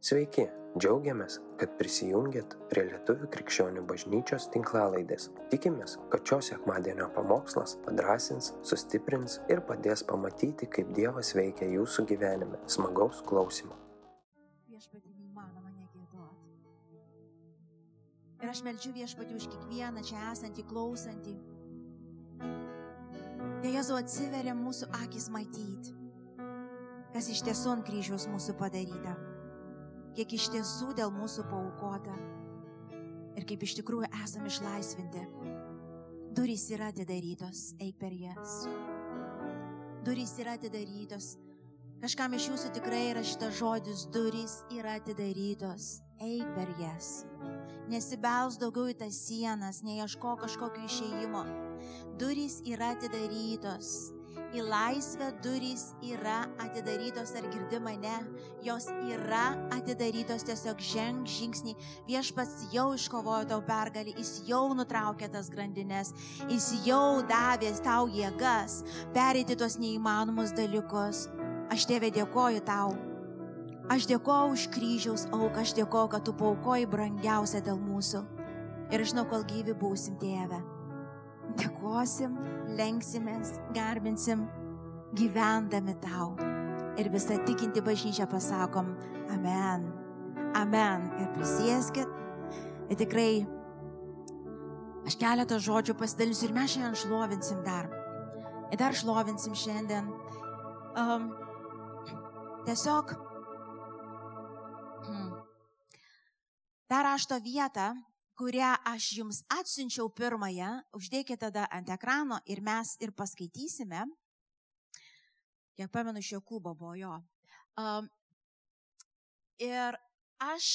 Sveiki, džiaugiamės, kad prisijungiat prie Lietuvių krikščionių bažnyčios tinklalaidės. Tikimės, kad šios sekmadienio pamokslas padrasins, sustiprins ir padės pamatyti, kaip Dievas veikia jūsų gyvenime. Smagaus klausimų. viešpatį neįmanoma negėdoti. Ir aš melčiu viešpatį už kiekvieną čia esantį, klausantį. Tai Jėzu atsiveria mūsų akis matyti, kas iš tiesų ant kryžiaus mūsų padaryta, kiek iš tiesų dėl mūsų paukota ir kaip iš tikrųjų esame išlaisvinti. Durys yra atidarytos, eik per jas. Durys yra atidarytos. Kažkam iš jūsų tikrai yra šitas žodis, durys yra atidarytos, eik per jas. Nesibels daugiau į tas sienas, neieško kažkokio išėjimo. Durys yra atidarytos. Į laisvę durys yra atidarytos, ar girdi mane, jos yra atidarytos, tiesiog ženg žingsnį, viešpats jau iškovojo tau pergalį, jis jau nutraukė tas grandinės, jis jau davė tau jėgas pereiti tuos neįmanomus dalykus. Aš tėvė dėkoju tau. Aš dėkoju už kryžiaus auką, aš dėkoju, kad tu paukoji brangiausia dėl mūsų. Ir žinau, kol gyvi būsim tėve. Dėkosim, lenksimės, garbinsim, gyvendami tau. Ir visą tikinti bažnyčią pasakom, amen, amen. Ir prisieskit. Ir tikrai, aš keletą žodžių pasidalinsiu ir mes šiandien šlovinsim dar. Ir dar šlovinsim šiandien. Um, tiesiog hmm, tą rašto vietą, kurią aš jums atsiunčiau pirmąją, uždėkite tada ant ekrano ir mes ir paskaitysime. Kiek pamenu, iš Jokūbo buvo jo. Um, ir aš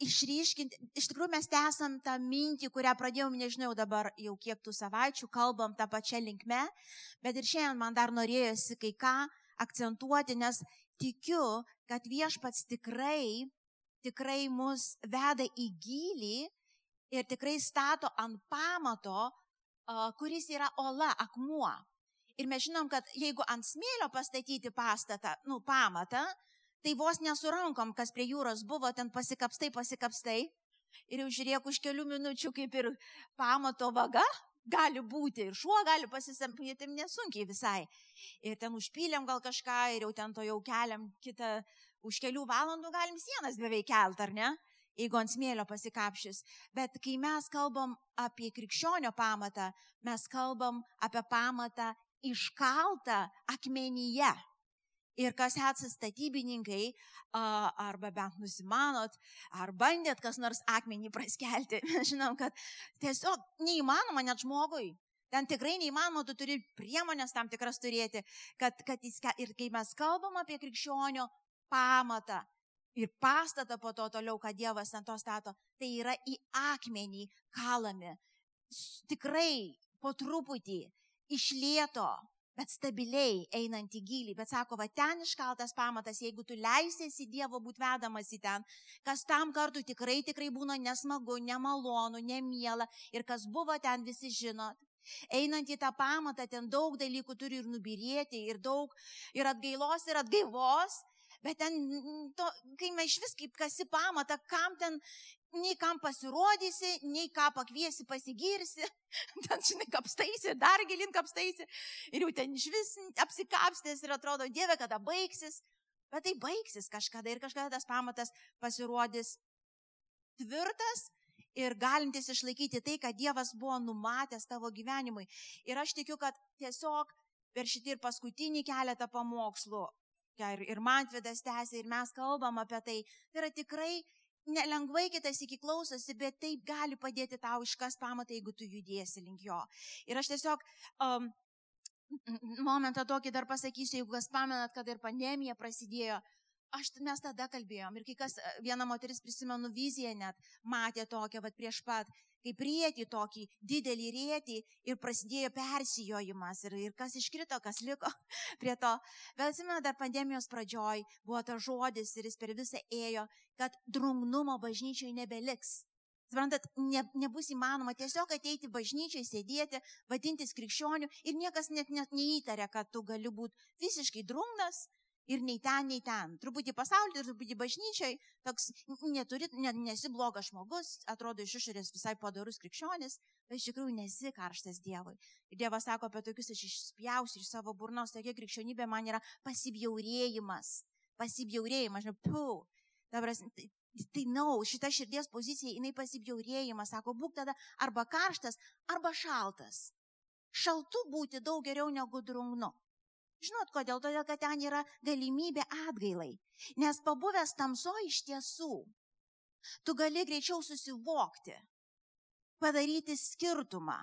išryškinti, iš tikrųjų mes tęsam tą mintį, kurią pradėjom, nežinau dabar jau kiek tų savaičių, kalbam tą pačią linkmę, bet ir šiandien man dar norėjosi kai ką akcentuoti, nes tikiu, kad viešpats tikrai, tikrai mus veda į gilį ir tikrai stato ant pamato, kuris yra ola, akmuo. Ir mes žinom, kad jeigu ant smėlio pastatyti pastatą, nu, pamatą, tai vos nesurankom, kas prie jūros buvo, ten pasikapstai, pasikapstai. Ir jau žiūrėk, už kelių minučių kaip ir pamato vaga gali būti. Ir šuo gali pasisampyti nesunkiai visai. Ir ten užpylėm gal kažką ir jau ten to jau keliam kitą, už kelių valandų galim sienas beveik kelt, ar ne? Jeigu ant smėlio pasikapšys. Bet kai mes kalbam apie krikščionio pamatą, mes kalbam apie pamatą iškaltą akmenyje. Ir kas esate statybininkai, arba bent nusimanot, ar bandėt kas nors akmenį praskelti, žinom, kad tiesiog neįmanoma net žmogui. Ten tikrai neįmanoma, tu turi priemonės tam tikras turėti, kad, kad jis, ir kai mes kalbam apie krikščionio pamatą, ir pastatą po to toliau, ką Dievas ant to stato, tai yra į akmenį kalami. Tikrai po truputį išlieto, bet stabiliai einant į gilį. Bet sako, va ten iškaltas pamatas, jeigu tu leisiesi Dievo būt vedamas į ten, kas tam kartu tikrai, tikrai būna nesmagu, nemalonu, nemiela ir kas buvo ten visi žinot. Einant į tą pamatą, ten daug dalykų turi ir nubirėti, ir daug, ir atgailos, ir atgaivos, bet ten, to, kai mes iš vis kaip kasi pamatą, kam ten, nei kam pasirodysi, nei ką pakviesi pasigirsi, ten, žinai, kapstaisi, dar gilin kapstaisi, ir jau ten iš vis apsikapstės ir atrodo, Dieve, kada baigsis, bet tai baigsis kažkada ir kažkada tas pamatas pasirodys tvirtas ir galintis išlaikyti tai, ką Dievas buvo numatęs tavo gyvenimui. Ir aš tikiu, kad tiesiog per šitį ir paskutinį keletą pamokslų ir, ir Mantvidas tęsė, ir mes kalbam apie tai. Tai yra tikrai nelengvai kitas iki klausosi, bet taip gali padėti tau iškas pamatą, jeigu tu judėsi link jo. Ir aš tiesiog um, momentą tokį dar pasakysiu, jeigu kas pamenat, kad ir pandemija prasidėjo. Aš, mes tada kalbėjom ir kai kas, viena moteris prisimenu viziją net, matė tokią, vad prieš pat, kaip rėti tokį didelį rėtį ir prasidėjo persijojimas ir, ir kas iškrito, kas liko prie to. Bet atsimenu, dar pandemijos pradžioj buvo tas žodis ir jis per visą ėjo, kad drungnumo bažnyčiai nebeliks. Suprantat, ne, nebus įmanoma tiesiog ateiti bažnyčiai, sėdėti, vadintis krikščioniu ir niekas net, net neįtarė, kad tu gali būti visiškai drungnas ir nei ten, nei ten. Truputį pasaulyje, truputį bažnyčiai, toks neturi, ne, nesi blogas žmogus, atrodo iš išorės visai padarus krikščionis, bet iš tikrųjų nesi karštas Dievui. Ir Dievas sako apie tokius, aš išspjausiu iš savo burnos, tokia krikščionybė man yra pasibjaurėjimas. Pasibjaurėjimas, žinai, pau. Tai, tai nau, no, šita širdies pozicija, jinai pasibjaurėjimas, sako, būk tada arba karštas, arba šaltas. Šaltu būti daug geriau negu drungnu. Žinot kodėl? Todėl, kad ten yra galimybė atgailai. Nes pabuvęs tamso iš tiesų, tu gali greičiau susivokti, padaryti skirtumą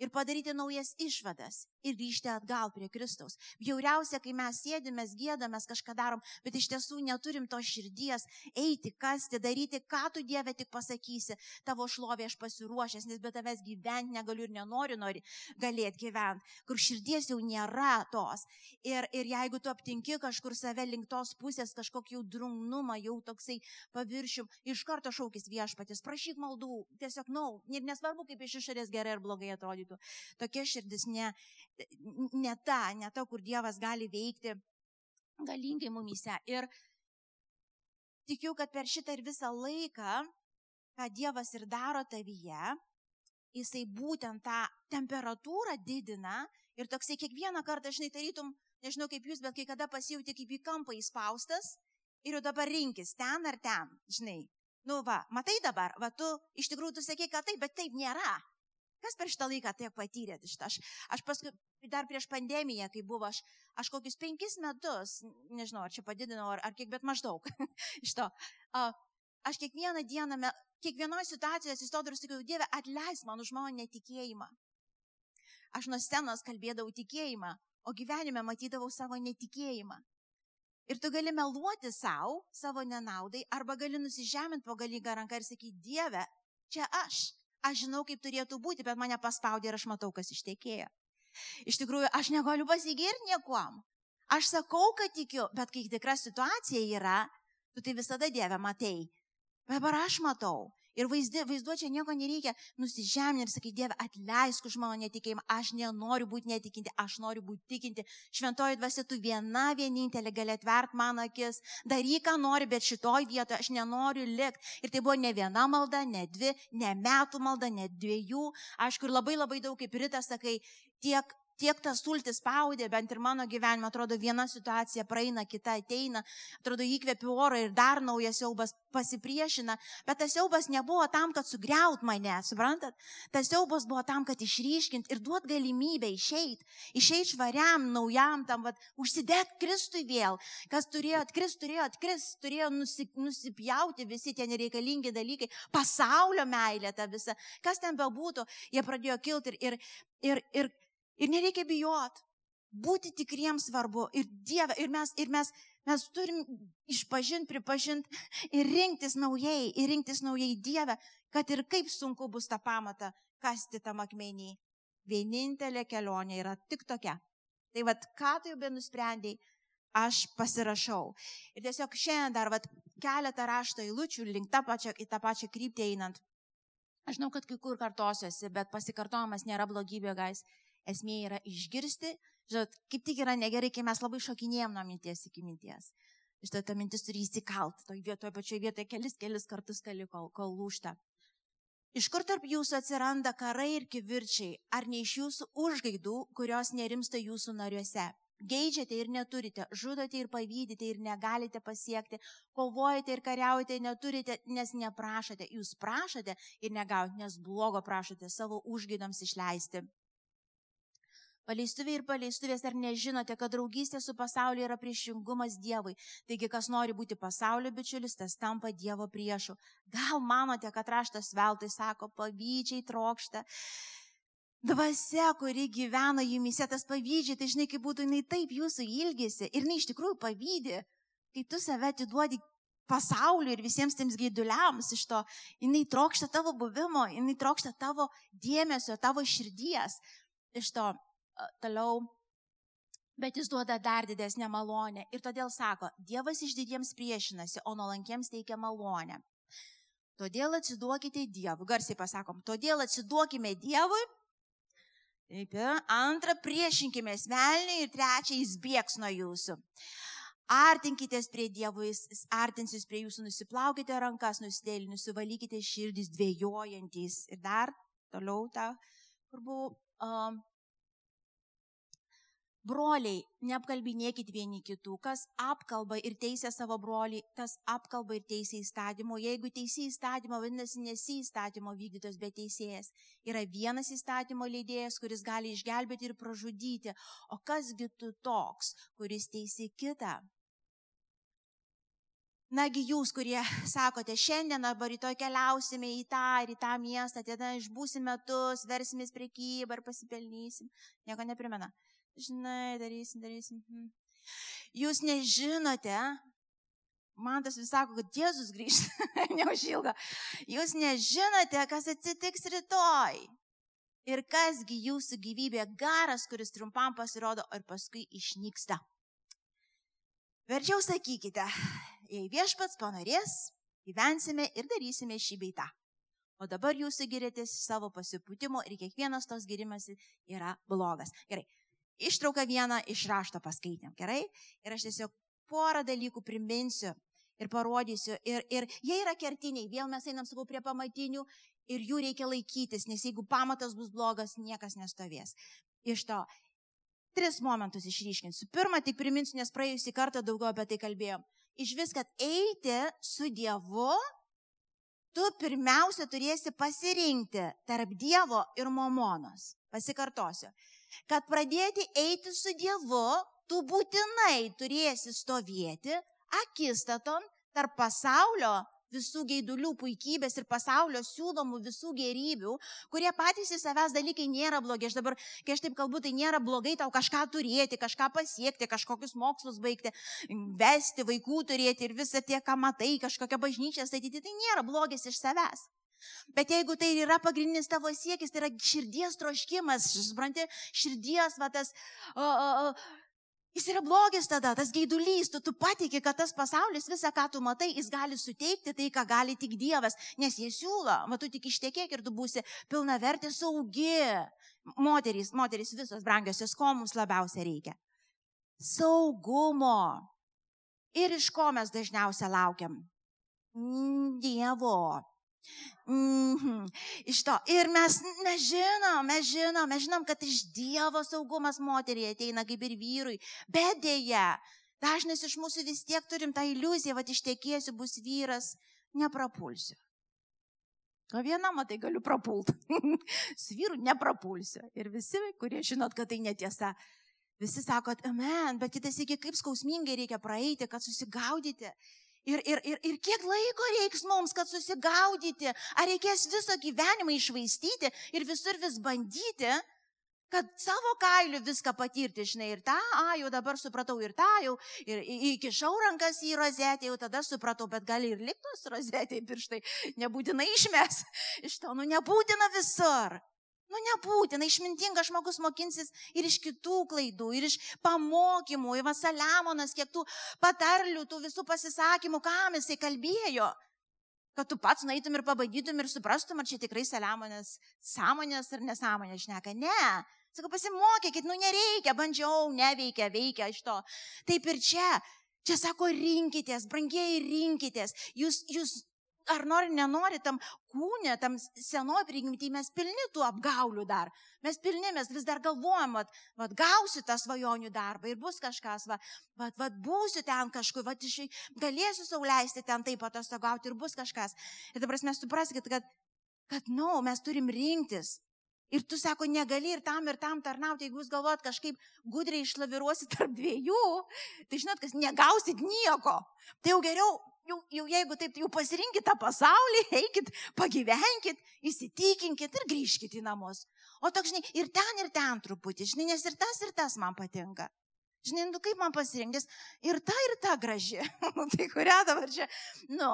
ir padaryti naujas išvadas ir grįžti atgal prie Kristaus. Bjauriausia, kai mes sėdime, gėdamės, kažką darom, bet iš tiesų neturim to širdies eiti, kasti, daryti, ką tu Dieve tik pasakysi. Tavo šlovė aš pasiruošęs, nes be tavęs gyventi negaliu ir nenoriu nori galėti gyventi, kur širdies jau nėra tos. Ir, ir jeigu tu aptinki kažkur save link tos pusės, kažkokį jau drungnumą, jau toksai paviršium, iš karto šaukis viešpatis, prašyk maldų, tiesiog, na, no, ir nesvarbu, kaip iš išorės gerai ar blogai atrodytų. Tokia širdis ne, ne ta, ne ta, kur Dievas gali veikti galingai mumyse. Ir tikiu, kad per šitą ir visą laiką, ką Dievas ir daro tavyje, jisai būtent tą temperatūrą didina ir toksai kiekvieną kartą, žinai, tarytum, nežinau kaip jūs, bet kai kada pasijauti kaip į kampą įspaustas ir jau dabar rinkis ten ar ten, žinai. Nu va, matai dabar, va tu iš tikrųjų tu sakai, kad taip, bet taip nėra. Kas per šitą laiką tiek patyrėt iš to? Aš, aš paskui, dar prieš pandemiją, kai buvo, aš, aš kokius penkis metus, nežinau, ar čia padidinau, ar, ar kiek, bet maždaug iš to. Aš kiekvieną dieną, kiekvienoje situacijoje atsistodavau ir sakiau, Dieve, atleis man už mano netikėjimą. Aš nuo scenos kalbėdavau tikėjimą, o gyvenime matydavau savo netikėjimą. Ir tu gali meluoti savo, savo nenaudai, arba gali nusižeminti po galingą ranką ir sakyti, Dieve, čia aš aš žinau, kaip turėtų būti, bet mane paspaudė ir aš matau, kas ištekėjo. Iš tikrųjų, aš negaliu pasigirti niekuom. Aš sakau, kad tikiu, bet kai tikra situacija yra, tu tai visada Dieve matei. Dabar aš matau. Ir vaizdi, vaizduočiai nieko nereikia nusižeminti ir sakyti, Dieve, atleisk už mano netikėjimą, aš nenoriu būti netikinti, aš noriu būti tikinti. Šventoji dvasia, tu viena vienintelė gali atvert mano akis, daryk, ką nori, bet šitoj vietoje aš nenoriu likti. Ir tai buvo ne viena malda, ne dvi, ne metų malda, ne dviejų. Aišku, ir labai labai daug, kaip rytas sakai, tiek tiek tas sultis spaudė, bent ir mano gyvenime, atrodo, viena situacija praeina, kita ateina, atrodo, įkvėpi oro ir dar naujas siaubas pasipriešina, bet tas siaubas nebuvo tam, kad sugriaut mane, suprantat? Tas siaubas buvo tam, kad išryškint ir duot galimybę išeit, išeit švariam, naujam, tam, vad, užsidėt Kristui vėl, kas turėjo atkrist, turėjo atkrist, turėjo nusi, nusipjauti visi tie nereikalingi dalykai, pasaulio meilė ta visa, kas ten bebūtų, jie pradėjo kilti ir, ir, ir, ir Ir nereikia bijot. Būti tikriems svarbu. Ir Dieve, ir mes, ir mes, mes turim išpažinti, pripažinti ir rinktis naujai, ir rinktis naujai Dievę, kad ir kaip sunku bus tą pamatą kasti tam akmenį. Vienintelė kelionė yra tik tokia. Tai vad, ką tu jau be nusprendėjai, aš pasirašau. Ir tiesiog šiandien dar vat, keletą rašto eilučių link tą pačią, į tą pačią kryptį einant. Aš žinau, kad kai kur kartosiuosi, bet pasikartojimas nėra blogybė, gais esmė yra išgirsti. Žinot, kaip tik yra negerai, kai mes labai šokinėjom nuo minties iki minties. Štai ta mintis turi įsikalt, toj vietoje, pačioje vietoje kelis, kelis kartus kali, kol, kol lūšta. Iš kur tarp jūsų atsiranda karai ir kivirčiai, ar ne iš jūsų užgaidų, kurios nerimsta jūsų nariuose? Geidžiate ir neturite, žudote ir pavydite ir negalite pasiekti, kovojate ir kariaujate ir neturite, nes neprašote. Jūs prašote ir negaujate, nes blogo prašote savo užgaidams išleisti. Paleistuviai ir paleistuvės, ar nežinote, kad draugystė su pasauliu yra priešingumas Dievui? Taigi, kas nori būti pasaulio bičiulis, tas tampa Dievo priešu. Gal manote, kad raštas veltui sako, pavydžiai trokšta. Dvasia, kuri gyvena jumise, tas pavydžiai, tai žinai, kaip būtų jinai taip jūsų ilgisi ir jinai iš tikrųjų pavydė, kai tu save atiduodi pasauliu ir visiems tiems gaiduliams iš to, jinai trokšta tavo buvimo, jinai trokšta tavo dėmesio, tavo širdies iš to toliau, bet jis duoda dar didesnę malonę. Ir todėl sako, Dievas išdidiems priešinasi, o nuolankiems teikia malonę. Todėl atsiduokite Dievui. Garsiai pasakom, todėl atsiduokime Dievui. Taip, antrą priešinkime smelniai ir trečią jis bėgs nuo jūsų. Artinkitės prie Dievo, jis artinsis prie jūsų, nusiplaukite rankas, nusidėlį, nusivalykite širdis dvėjojantys. Ir dar toliau tą, kur buvo um, Broliai, neapkalbinėkit vieni kitų, kas apkalba ir teisė savo brolį, tas apkalba ir teisė įstatymo. Jeigu teisė įstatymo, vadinasi, nesi įstatymo vykdytos, bet teisėjas. Yra vienas įstatymo leidėjas, kuris gali išgelbėti ir pražudyti. O kasgi tu toks, kuris teisė kitą? Nagi jūs, kurie sakote, šiandien arba rytoj keliausime į tą ir į tą miestą, tada išbūsim metus, versimės priekybą ir pasipelnysim. Nieko neprimena žinai, darysim, darysim. Hmm. Jūs nežinote, man tas vis sako, kad Jėzus grįž, neužilga. Jūs nežinote, kas atsitiks rytoj. Ir kasgi jūsų gyvybė garas, kuris trumpam pasirodo ir paskui išnyksta. Verčiau sakykite, jei viešpats panorės, gyvensime ir darysime šį beitą. O dabar jūs girėtės savo pasipūtimo ir kiekvienas tos girimas yra blogas. Gerai, ištrauką vieną iš rašto paskaitėm, gerai? Ir aš tiesiog porą dalykų priminsiu ir parodysiu. Ir, ir jie yra kertiniai, vėl mes einam, sakau, prie pamatinių ir jų reikia laikytis, nes jeigu pamatas bus blogas, niekas nestovės. Iš to tris momentus išryškinsiu. Pirmą tik priminsiu, nes praėjusį kartą daugiau apie tai kalbėjom. Iš vis, kad eiti su Dievu, tu pirmiausia turėsi pasirinkti tarp Dievo ir Momonos. Pasikartosiu kad pradėti eiti su Dievu, tu būtinai turėsi stovėti akistaton tarp pasaulio visų gaidulių puikybės ir pasaulio siūlomų visų gerybių, kurie patys į savęs dalykai nėra blogi. Aš dabar, kai aš taip kalbu, tai nėra blogai tau kažką turėti, kažką pasiekti, kažkokius mokslus baigti, vesti, vaikų turėti ir visą tie, ką matai, kažkokią bažnyčią statyti, tai nėra blogis iš savęs. Bet jeigu tai yra pagrindinis tavo siekis, tai yra širdies troškimas, supranti, širdies, va tas, o, o, o, jis yra blogis tada, tas gaidulys, tu, tu patikė, kad tas pasaulis, visą, ką tu matai, jis gali suteikti tai, ką gali tik Dievas, nes jie siūlo, va tu tik ištekėk ir tu būsi pilna vertė saugi. Moterys, moterys visos brangiosios, ko mums labiausiai reikia? Saugumo. Ir iš ko mes dažniausiai laukiam? Dievo. Mm -hmm. Iš to. Ir mes nežinom, mes žinom, mes žinom, kad iš Dievo saugumas moteriai ateina kaip ir vyrui. Bet dėja, dažnas iš mūsų vis tiek turim tą iliuziją, kad ištekėsiu bus vyras, neprapulsiu. O vieną, matai, galiu prapult. Su vyru neprapulsiu. Ir visi, kurie žinot, kad tai netiesa, visi sakot, amen, bet kitas iki kaip skausmingai reikia praeiti, kad susigaudyti. Ir, ir, ir, ir kiek laiko reiks mums, kad susigaudyti, ar reikės visą gyvenimą išvaistyti ir visur vis bandyti, kad savo kailiu viską patirti, žinai, ir tą, a, jau dabar supratau ir tą, jau ir įkišau rankas į rozetę, jau tada supratau, bet gali ir liktos rozetė pirštai, nebūtina išmes iš to, nu nebūtina visur. Nu, nebūtina, išmintingas žmogus mokinsis ir iš kitų klaidų, ir iš pamokymų. Ir Vasaliamonas, kiek tų patarlių, tų visų pasisakymų, kam jisai kalbėjo. Kad tu pats nueitum ir pabandytum ir suprastum, ar čia tikrai Saliamonas sąmonės ar nesąmonės šneka. Ne. Sakau, pasimokykit, nu nereikia, bandžiau, neveikia, veikia iš to. Taip ir čia. Čia sako, rinkitės, brangiai rinkitės. Jūs, jūs ar nori, nenori, tam kūnė, tam senoji prigimti, mes pilni tų apgaulių dar. Mes pilni, mes vis dar galvojam, kad, vad, gausiu tą svajonių darbą ir bus kažkas, vad, vad, vad būsiu ten kažkur, vad, iš, galėsiu sauliaisti ten taip atostogauti ir bus kažkas. Ir dabar mes supraskite, kad, kad, na, no, mes turim rinktis. Ir tu sako, negali ir tam, ir tam tarnauti, jeigu jūs galvojat kažkaip gudriai išlaviruosit tarp dviejų, tai žinot, kas negausit nieko. Tai jau geriau jau, jau jeigu taip, jau pasirinkit tą pasaulį, eikit, pagyvenkit, įsitikinkit ir grįžkit į namus. O toks, žinai, ir ten, ir ten truputį, žinai, nes ir tas, ir tas man patinka. Žinai, nu kaip man pasirinktis, ir ta, ir ta graži. Nu, tai kurią dabar čia, nu,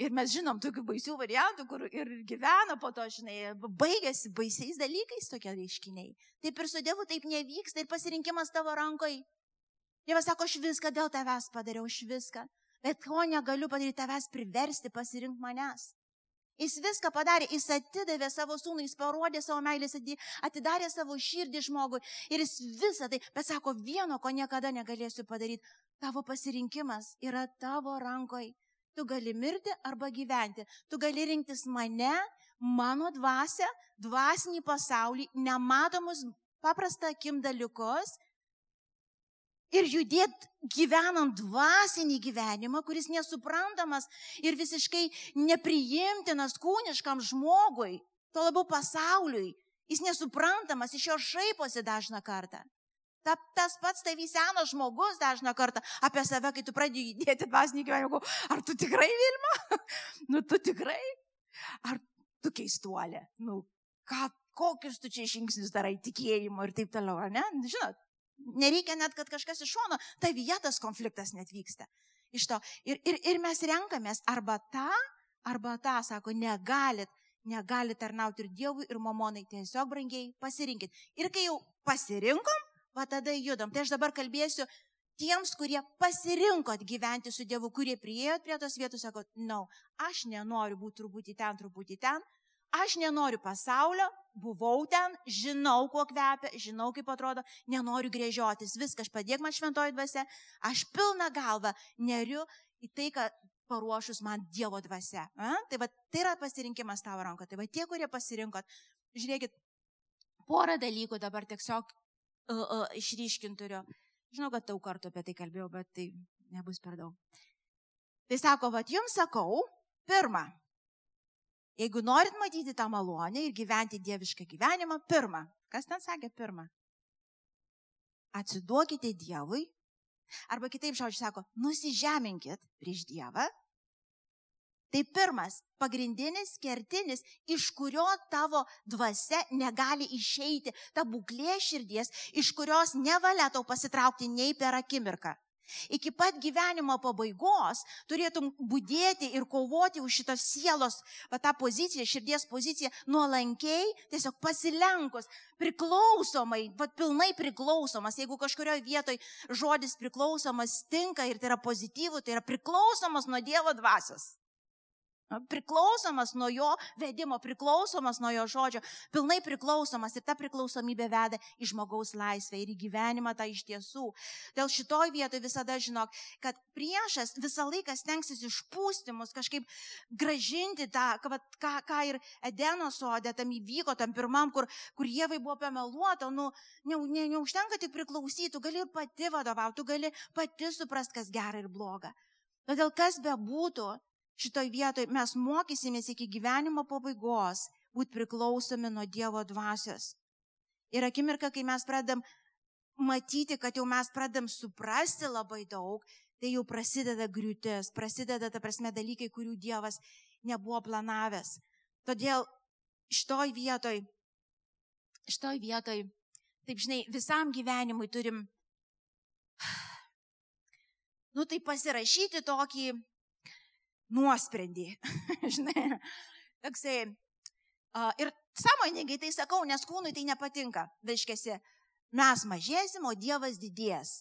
ir mes žinom tokių baisių variantų, kur ir gyvena po to, žinai, baigėsi baisiais dalykais tokie reiškiniai. Taip ir su Dievu taip nevyksta ir pasirinkimas tavo rankoje. Dievas sako, aš viską dėl tavęs padariau, aš viską bet ko negaliu padaryti tavęs priversti pasirinkti manęs. Jis viską padarė, jis atidavė savo sūnų, jis parodė savo meilės, atidarė savo širdį žmogui ir jis visą tai, bet sako, vieno, ko niekada negalėsiu padaryti, tavo pasirinkimas yra tavo rankoje. Tu gali mirti arba gyventi. Tu gali rinktis mane, mano dvasę, dvasinį pasaulį, nematomus paprastą akim dalykus ir judėti gyvenant dvasinį gyvenimą, kuris nesuprantamas ir visiškai nepriimtinas kūniškam žmogui, to labiau pasauliui. Jis nesuprantamas, iš jo šaiposi dažną kartą. Ta, tas pats tavy senas žmogus dažną kartą apie save, kai tu pradėjai judėti dvasinį gyvenimą, ar tu tikrai Vilma? nu, tu tikrai? Ar tu keistuolė? Nu, ką, kokius tu čia žingsnius darai tikėjimo ir taip toliau, ar ne? Žinot, Nereikia net, kad kažkas iš šono, tai vietas konfliktas net vyksta. Iš to. Ir, ir, ir mes renkamės arba tą, arba tą, sako, negalit, negalit tarnauti ir Dievui, ir mamonai. Tiesiog brangiai pasirinkit. Ir kai jau pasirinkom, va tada judam. Tai aš dabar kalbėsiu tiems, kurie pasirinkot gyventi su Dievu, kurie priejot prie tos vietos, sakot, na, no, aš nenoriu būti truputį ten, truputį ten, Aš nenoriu pasaulio, buvau ten, žinau, kuo kvepia, žinau, kaip atrodo, nenoriu grėžiotis, viskas, padėk man šventoji dvasia, aš pilną galvą neriu į tai, kad paruošus man Dievo dvasia. A? Tai, va, tai yra pasirinkimas tavo ranko. Tai va tie, kurie pasirinkot, žiūrėkit, porą dalykų dabar tiesiog uh, uh, išryškinturiu. Žinau, kad daug kartų apie tai kalbėjau, bet tai nebus per daug. Tai sako, va, jums sakau, pirmą, Jeigu norit matyti tą malonę ir gyventi dievišką gyvenimą, pirmą, kas ten sakė pirmą? Atsiduokite Dievui, arba kitaip žodžiu sako, nusižeminkit prieš Dievą. Tai pirmas, pagrindinis, kertinis, iš kurio tavo dvasia negali išeiti, ta būklė širdies, iš kurios nevalia tau pasitraukti nei per akimirką. Iki pat gyvenimo pabaigos turėtum būdėti ir kovoti už šitos sielos, va, tą poziciją, širdies poziciją, nuolankiai, tiesiog pasilenkus, priklausomai, va, pilnai priklausomas. Jeigu kažkurioje vietoje žodis priklausomas tinka ir tai yra pozityvų, tai yra priklausomas nuo Dievo dvasios. Priklausomas nuo jo vedimo, priklausomas nuo jo žodžio, pilnai priklausomas ir ta priklausomybė veda į žmogaus laisvę ir į gyvenimą tą iš tiesų. Dėl šitoj vietoje visada žinok, kad priešas visą laiką stengsis išpūsti mus, kažkaip gražinti tą, ką, ką, ir Edeno sodė, tam įvyko, tam pirmam, kur, kur Jėvai buvo pameluota, nu, ne, ne, neužtenka tik priklausyti, tu gali ir pati vadovauti, tu gali pati suprasti, kas gera ir bloga. Todėl kas be būtų, šitoj vietoj mes mokysimės iki gyvenimo pabaigos būti priklausomi nuo Dievo dvasios. Ir akimirka, kai mes pradedam matyti, kad jau mes pradedam suprasti labai daug, tai jau prasideda griūtis, prasideda, ta prasme, dalykai, kurių Dievas nebuvo planavęs. Todėl šitoj vietoj, šitoj vietoj, taip žinai, visam gyvenimui turim, nu tai pasirašyti tokį nuosprendį. Žinai, toksai. Uh, ir sąmoningai tai sakau, nes kūnui tai nepatinka. Reiškia, mes mažėsim, o Dievas didės.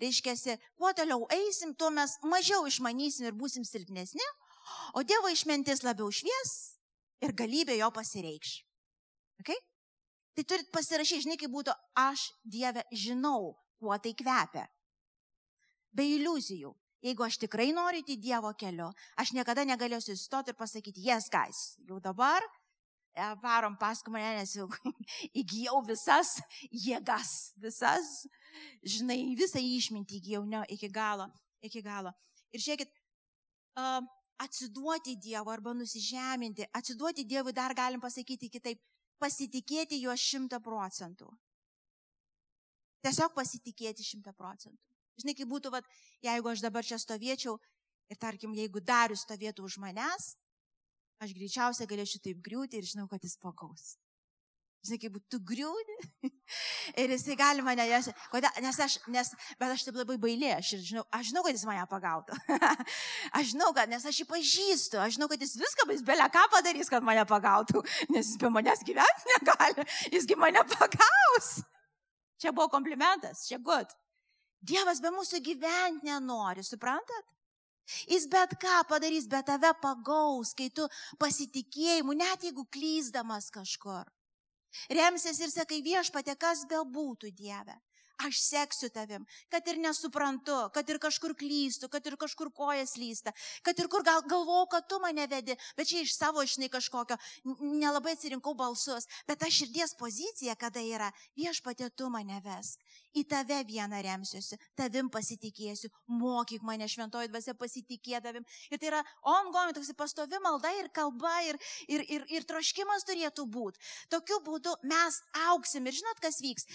Reiškia, kuo toliau eisim, tuo mes mažiau išmanysim ir būsim silpnesni, o Dievo išmintis labiau švies ir galybė jo pasireikš. Okay? Tai turit pasirašyti, žinai, kaip būtų, aš Dieve žinau, kuo tai kvepia. Be iliuzijų. Jeigu aš tikrai noriu į Dievo keliu, aš niekada negalėsiu įstoti ir pasakyti, yes, guys, jau dabar e, varom paskui mane, nes jau įgyjau visas jėgas, visas, žinai, visą išmintį įgyjau ne, iki galo, iki galo. Ir žiūrėkit, atsiduoti Dievo arba nusižeminti, atsiduoti Dievui dar galim pasakyti kitaip, pasitikėti juo šimta procentų. Tiesiog pasitikėti šimta procentų. Žinai, kaip būtų, vat, jeigu aš dabar čia stovėčiau ir tarkim, jeigu darius stovėtų už manęs, aš greičiausiai galėčiau taip griūti ir žinau, kad jis pagaus. Žinai, kaip tu griūni ir jisai gali mane, nes, nes aš, nes, bet aš taip labai bailė, aš žinau, aš žinau, kad jis mane pagautų. aš žinau, kad, nes aš jį pažįstu, aš žinau, kad jis viską, jis belia ką padarys, kad mane pagautų, nes jis be manęs gyventi negali, jisgi mane pagaus. Čia buvo komplimentas, čia gut. Dievas be mūsų gyventi nenori, suprantat? Jis bet ką padarys, bet tave pagaus, kai tu pasitikėjimu, net jeigu klyzdamas kažkur. Remsies ir sakai viešpatė, kas be būtų Dieve aš seksiu tavim, kad ir nesuprantu, kad ir kažkur klystu, kad ir kažkur kojas lysta, kad ir kur gal, galvau, kad tu mane vedi, bet čia iš savo, žinai, kažkokio, nelabai atsirinkau balsus, bet aš širdies pozicija, kada yra, viešpatė tu mane vesk, į tave vieną remsiuosi, tavim pasitikėsiu, mokyk mane šventoji dvasia pasitikėdavim. Ir tai yra ongoing, toks pastovi malda ir kalba ir, ir, ir, ir troškimas turėtų būti. Tokiu būdu mes auksim ir žinot, kas vyks.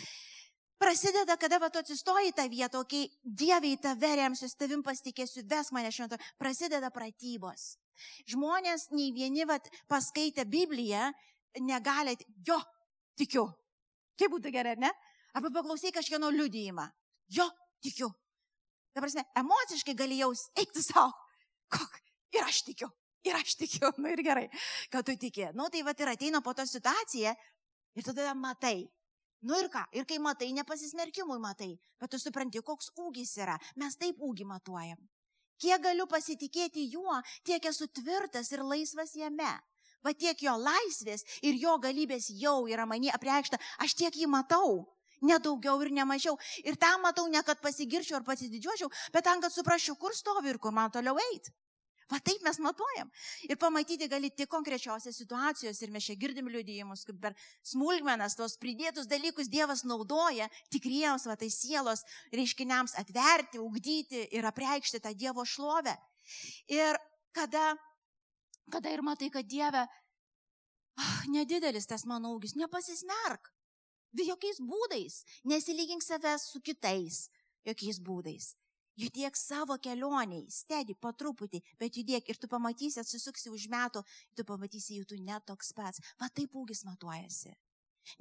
Prasideda, kada va tu atsistoji tą vietą, kai Dieve į tave remsiu, tavim pasitikėsiu, ves mane švento, prasideda pratybos. Žmonės nei vieni va paskaitę Bibliją negali, jo, tikiu. Kaip būtų gerai, ne? Arba paklausai kažkieno liudijimą. Jo, tikiu. Ta prasme, emociškai gali jaus, eikti savo. Kok, ir aš tikiu. Ir aš tikiu, nu ir gerai, kad tu tiki. Nu tai va ir ateina po to situacija ir tada matai, Nu ir ką, ir kai matai, nepasismerkimui matai, bet tu supranti, koks ūgis yra. Mes taip ūgį matuojam. Kiek galiu pasitikėti juo, tiek esu tvirtas ir laisvas jame. Va tiek jo laisvės ir jo galybės jau yra manie apreikšta, aš tiek jį matau. Nedaugiau ir nemažiau. Ir tam matau ne, kad pasigirčiau ar pasididžiuočiau, bet tam, kad suprasčiau, kur stovi ir kur man toliau eiti. Va taip mes matuojam. Ir pamatyti gali tik konkrečiose situacijose. Ir mes čia girdim liudijimus, kaip per smulkmenas, tos pridėtus dalykus Dievas naudoja tikriems, va tai sielos reiškiniams atverti, ugdyti ir apreikšti tą Dievo šlovę. Ir kada, kada ir matai, kad Dieve, oh, nedidelis tas mano ūgis, nepasismerk. Jokiais būdais. Nesilygink savęs su kitais. Jokiais būdais. Judėk savo kelioniai, stedi po truputį, bet judėk ir tu pamatysi, atsisuksi už metų, tu pamatysi, jau tu netoks pats. Va taip ūgis matuojasi.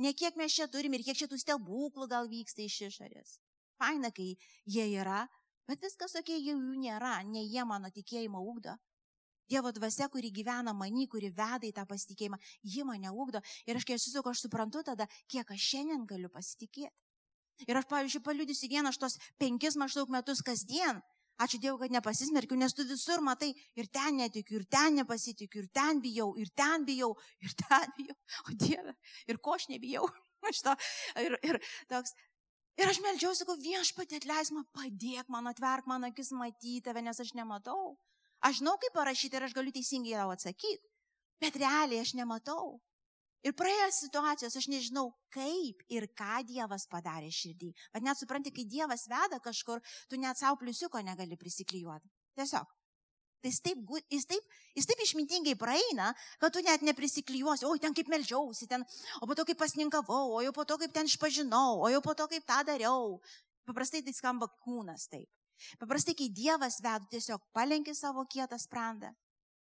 Ne kiek mes čia turim ir kiek čia tų stebuklų gal vyksta iš išorės. Faina, kai jie yra, bet viskas tokie jau jų nėra, ne jie mano tikėjimą ugdo. Dievo dvasia, kuri gyvena mani, kuri veda į tą pasitikėjimą, ji mane ugdo. Ir aš kai esu, aš suprantu tada, kiek aš šiandien galiu pasitikėti. Ir aš, pavyzdžiui, paliudysiu vieną aš tos penkis maždaug metus kasdien. Ačiū Dievui, kad nepasismerkiu, nes tu visur matai ir ten netikiu, ir ten nepasitikiu, ir ten bijau, ir ten bijau, ir ten bijau. O Dieve, ir ko aš nebijau. Aš to, ir, ir, toks, ir aš melčiausi, sakau, viešpatė atleis man, padėk man, atverk man akis matyti tave, nes aš nematau. Aš žinau, kaip parašyti ir aš galiu teisingai tau atsakyti, bet realiai aš nematau. Ir praėjęs situacijos, aš nežinau, kaip ir ką Dievas padarė širdį. Bet net supranti, kai Dievas veda kažkur, tu net savo pliusiuko negali prisiklijuoti. Tiesiog. Tai jis taip, jis, taip, jis taip išmintingai praeina, kad tu net neprisiklijuosi, oi ten kaip melžiausi, ten, o po to kaip pasninkavau, o jau po to kaip ten išpažinau, o jau po to kaip tą dariau. Paprastai tai skamba kūnas taip. Paprastai, kai Dievas veda, tiesiog palenki savo kietą sprandą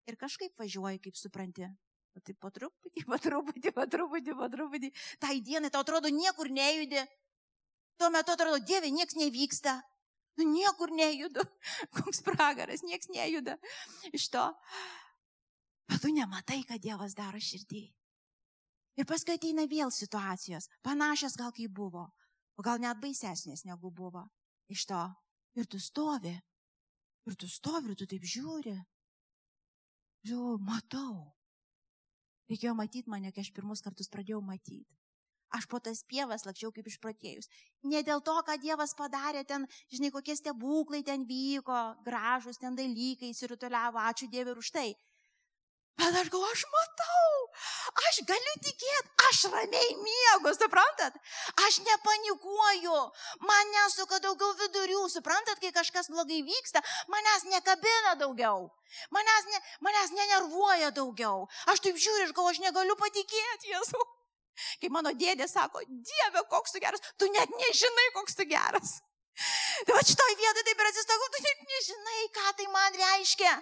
ir kažkaip važiuoji, kaip supranti. Tai po truputį, po truputį, po truputį, po truputį. Tai dienai tau atrodo niekur nejudi. Tuo metu atrodo, Dieve, nieks nevyksta. Nu, niekur nejudu. Koks pragaras, nieks nejuda iš to. Bet tu nematai, ką Dievas daro širdį. Ir paskui ateina vėl situacijos, panašios gal kaip buvo, o gal net baisesnės negu buvo iš to. Ir tu stovi, ir tu stovi, ir tu taip žiūri. Žiūrėjau, matau, Reikėjo matyti mane, kai aš pirmus kartus pradėjau matyti. Aš po tas pievas lakščiau kaip išpratėjus. Ne dėl to, ką Dievas padarė ten, žinai, kokie stebuklai ten vyko, gražus ten dalykai, įsirutuliavo, ačiū Dievui už tai. Bet aš galvoju, aš matau, aš galiu tikėti, aš ramiai miegu, suprantat? Aš nepanikuoju, man nesuka daugiau vidurių, suprantat, kai kažkas blogai vyksta, manęs nekabina daugiau, manęs, ne, manęs nenervuoja daugiau. Aš taip žiūriu ir galvoju, aš negaliu patikėti, Jėzu. Kai mano dėdė sako, Dieve, koks tu geras, tu net nežinai, koks tu geras. Tai va šitoj vietoj taip ir atsistokau, tu net nežinai, ką tai man reiškia.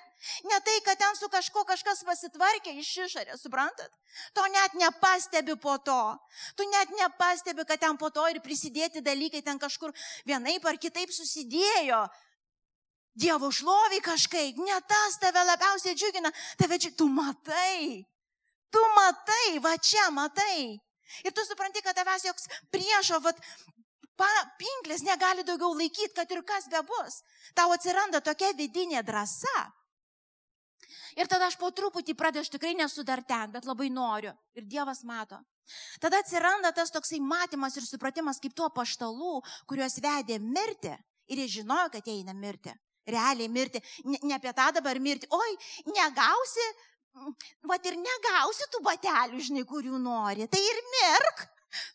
Ne tai, kad ten su kažko kažkas pasitvarkė iš išorės, suprantat? To net nepastebi po to. Tu net nepastebi, kad ten po to ir prisidėti dalykai ten kažkur vienaip ar kitaip susidėjo. Dievo šlovi kažkaip, ne tas tave labiausiai džiugina, tave džiugina, tu matai, tu matai, va čia matai. Ir tu supranti, kad tavęs joks priešo, vat, pinklės negali daugiau laikyti, kad ir kas be bus. Tau atsiranda tokia vidinė drąsa. Ir tada aš po truputį pradedu, aš tikrai nesu dar ten, bet labai noriu. Ir Dievas mato. Tada atsiranda tas toksai matymas ir supratimas kaip tuo paštalų, kuriuos vedė mirti. Ir jie žinojo, kad jie eina mirti. Realiai mirti. Ne, ne apie tą dabar mirti. Oi, negausi, va ir negausi tų batelių, žinai, kurių nori. Tai ir mirk.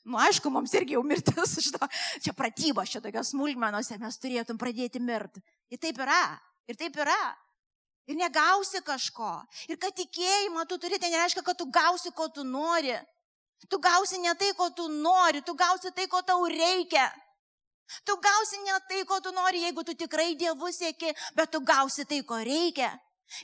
Nu, aišku, mums irgi jau mirtis, šito, čia pratybos, čia tokios smulkmenose mes turėtum pradėti mirti. Ir taip yra. Ir taip yra. Ir negausi kažko. Ir kad tikėjimą tu turi, tai nereiškia, kad tu gausi, ko tu nori. Tu gausi ne tai, ko tu nori, tu gausi tai, ko tau reikia. Tu gausi ne tai, ko tu nori, jeigu tu tikrai dievų sėki, bet tu gausi tai, ko reikia.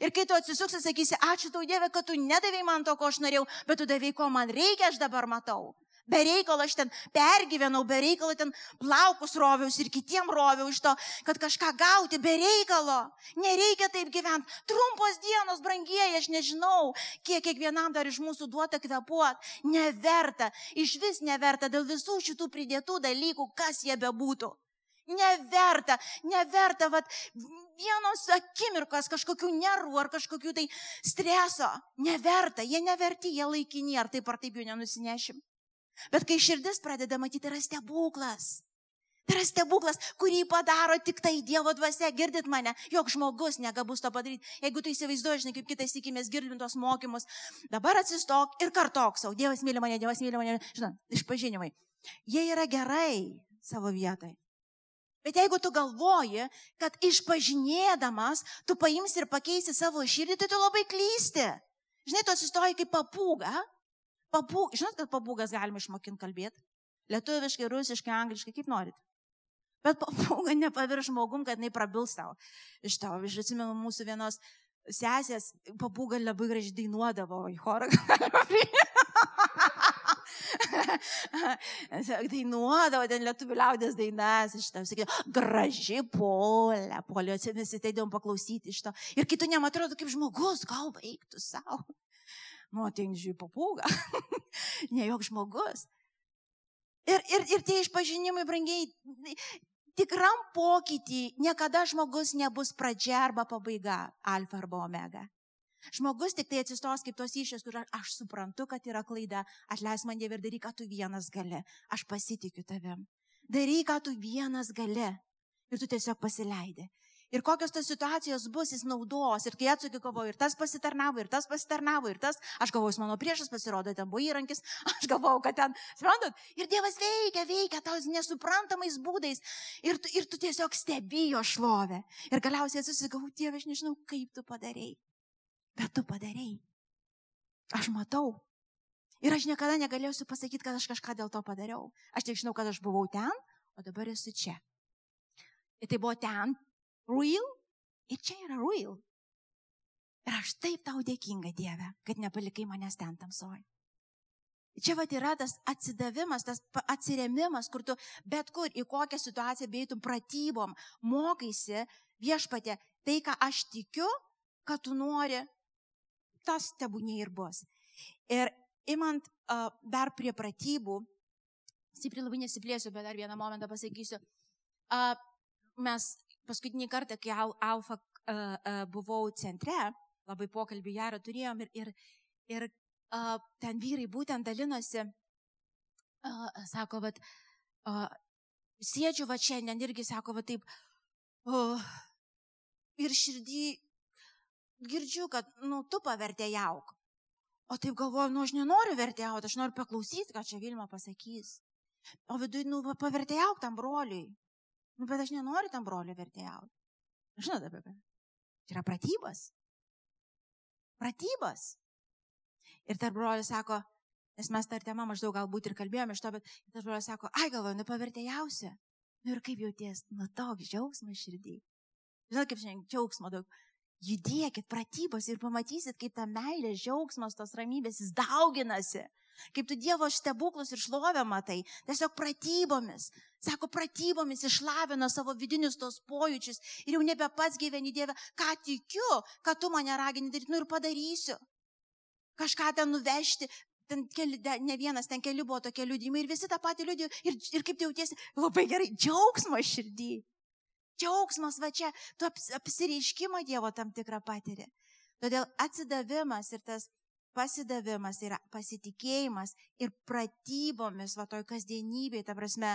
Ir kai tu atsisuksi, sakysi, ačiū tau Dieve, kad tu nedavai man to, ko aš norėjau, bet tu davai, ko man reikia, aš dabar matau. Be reikalo aš ten pergyvenau, be reikalo ten plaukus roviaus ir kitiem roviau iš to, kad kažką gauti, be reikalo. Nereikia taip gyventi. Trumpos dienos, brangieji, aš nežinau, kiek kiekvienam dar iš mūsų duota kvepuot. Neverta, iš vis neverta dėl visų šitų pridėtų dalykų, kas jie bebūtų. Neverta, neverta, vad, vienos akimirkos kažkokių nervų ar kažkokių tai streso. Neverta, jie neverti, jie laikini, ar taip ar taip jų nenusinešim. Bet kai širdis pradeda matyti, yra stebuklas. Tai yra stebuklas, kurį padaro tik tai Dievo dvasia. Girdit mane, jog žmogus negabus to padaryti. Jeigu tu įsivaizduoji, žinai, kaip kitais tikimės girdim tos mokymus, dabar atsistok ir kartok savo. Dievas myli mane, Dievas myli mane. Žinai, išpažinimai. Jie yra gerai savo vietai. Bet jeigu tu galvoji, kad išpažinėdamas tu paimsi ir pakeisi savo širdį, tai tu labai klysti. Žinai, tu atsistoji kaip papūga Papūg, žinot, kad papūgas galima išmokinti kalbėti? Lietuviškai, rusiškai, angliškai, kaip norit. Bet papūga nepavirš žmogum, kad jinai prabils tau. Iš tavo, aš atsimenu mūsų vienos sesės, papūga labai gražiai dainuodavo į chorą. dainuodavo ten lietuvių liaudės dainas, iš to, sakė, graži polė, polė, visi tai dėm paklausyti iš to. Ir kitų nematrodo kaip žmogus, gal baigtų savo nu, ateini žiūri papūgą, ne jok žmogus. Ir, ir, ir tie išpažinimai, brangiai, tikram pokytį niekada žmogus nebus pradžia arba pabaiga, alfa arba omega. Žmogus tik tai atsistos kaip tos išės, kur aš suprantu, kad yra klaida, atleis man Dieve ir daryk, ką tu vienas gali, aš pasitikiu tavim. Daryk, ką tu vienas gali. Ir tu tiesiog pasileidai. Ir kokios tos situacijos bus, jis naudos. Ir kai atsuki kovoju, ir tas pasitarnavo, ir tas pasitarnavo, ir tas, aš galvoju, mano priešas pasirodo, ten buvo įrankis, aš galvoju, kad ten, suprantat, ir Dievas veikia, veikia tau nesuprantamais būdais. Ir tu, ir tu tiesiog stebijo šlovę. Ir galiausiai susigau, Dieve, aš nežinau, kaip tu padarėjai. Bet tu padarėjai. Aš matau. Ir aš niekada negalėsiu pasakyti, kad aš kažką dėl to padariau. Aš tik žinau, kad aš buvau ten, o dabar esu čia. Ir tai buvo ten, real ir čia yra real. Ir aš taip tau dėkinga, Dieve, kad nepalikai manęs ten tamsoj. Čia vad yra tas atsidavimas, tas atsiremimas, kur tu bet kur į kokią situaciją beitum pratybom, mokaisi viešpatė, tai ką aš tikiu, kad tu nori, tas tebūnė ir bus. Ir imant uh, dar prie pratybų, stipriai labai nesiplėsiu, bet dar vieną momentą pasakysiu. Uh, mes paskutinį kartą, kai al, Alfa uh, uh, buvau centre, labai pokalbį gerą turėjom ir, ir, ir uh, ten vyrai būtent dalinosi, uh, sako, kad uh, sėdžiu va šiandien irgi, sako, va taip, uh, ir širdį girdžiu, kad, nu, tu pavertėjauk. O taip galvoju, nu, aš nenoriu vertėjauti, aš noriu paklausyti, ką čia Vilma pasakys. O viduje, nu, pavertėjauk tam broliui. Nu, bet aš nenoriu tam brolio vertėjauti. Žinote apie ką? Tai yra pratybas. Pratybas. Ir tarp brolių sako, nes mes tą temą maždaug galbūt ir kalbėjome iš to, bet tas brolis sako, ai galvoju, nu pavertėjausi. Nu ir kaip jauties, nu toks džiaugsmas širdį. Žinot, kaip šiandien džiaugsmo daug. Judėkit pratybos ir pamatysit, kaip ta meilė, džiaugsmas, tos ramybės, jis dauginasi. Kaip tu Dievo stebuklus ir šlovę matai. Tiesiog pratybomis. Sako, pratybomis išlavina savo vidinius tos pojūčius. Ir jau nebe pats gyveni Dieve, ką tikiu, kad tu mane ragini daryti, nu ir padarysiu. Kažką ten nuvežti, ten keli, ne vienas, ten keli buvo tokie liūdimai ir visi tą patį liūdėjo ir, ir kaip jautiesi, labai gerai, džiaugsmas širdį. Džiaugsmas va čia, tu apsireiškimą Dievo tam tikrą patiri. Todėl atsidavimas ir tas pasidavimas yra pasitikėjimas ir pratybomis, va toj kasdienybėje, ta prasme,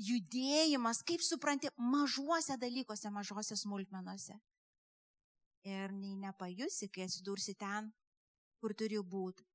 judėjimas, kaip supranti, mažuose dalykuose, mažose smulkmenuose. Ir nei nepajusi, kai atsidursi ten, kur turi būti.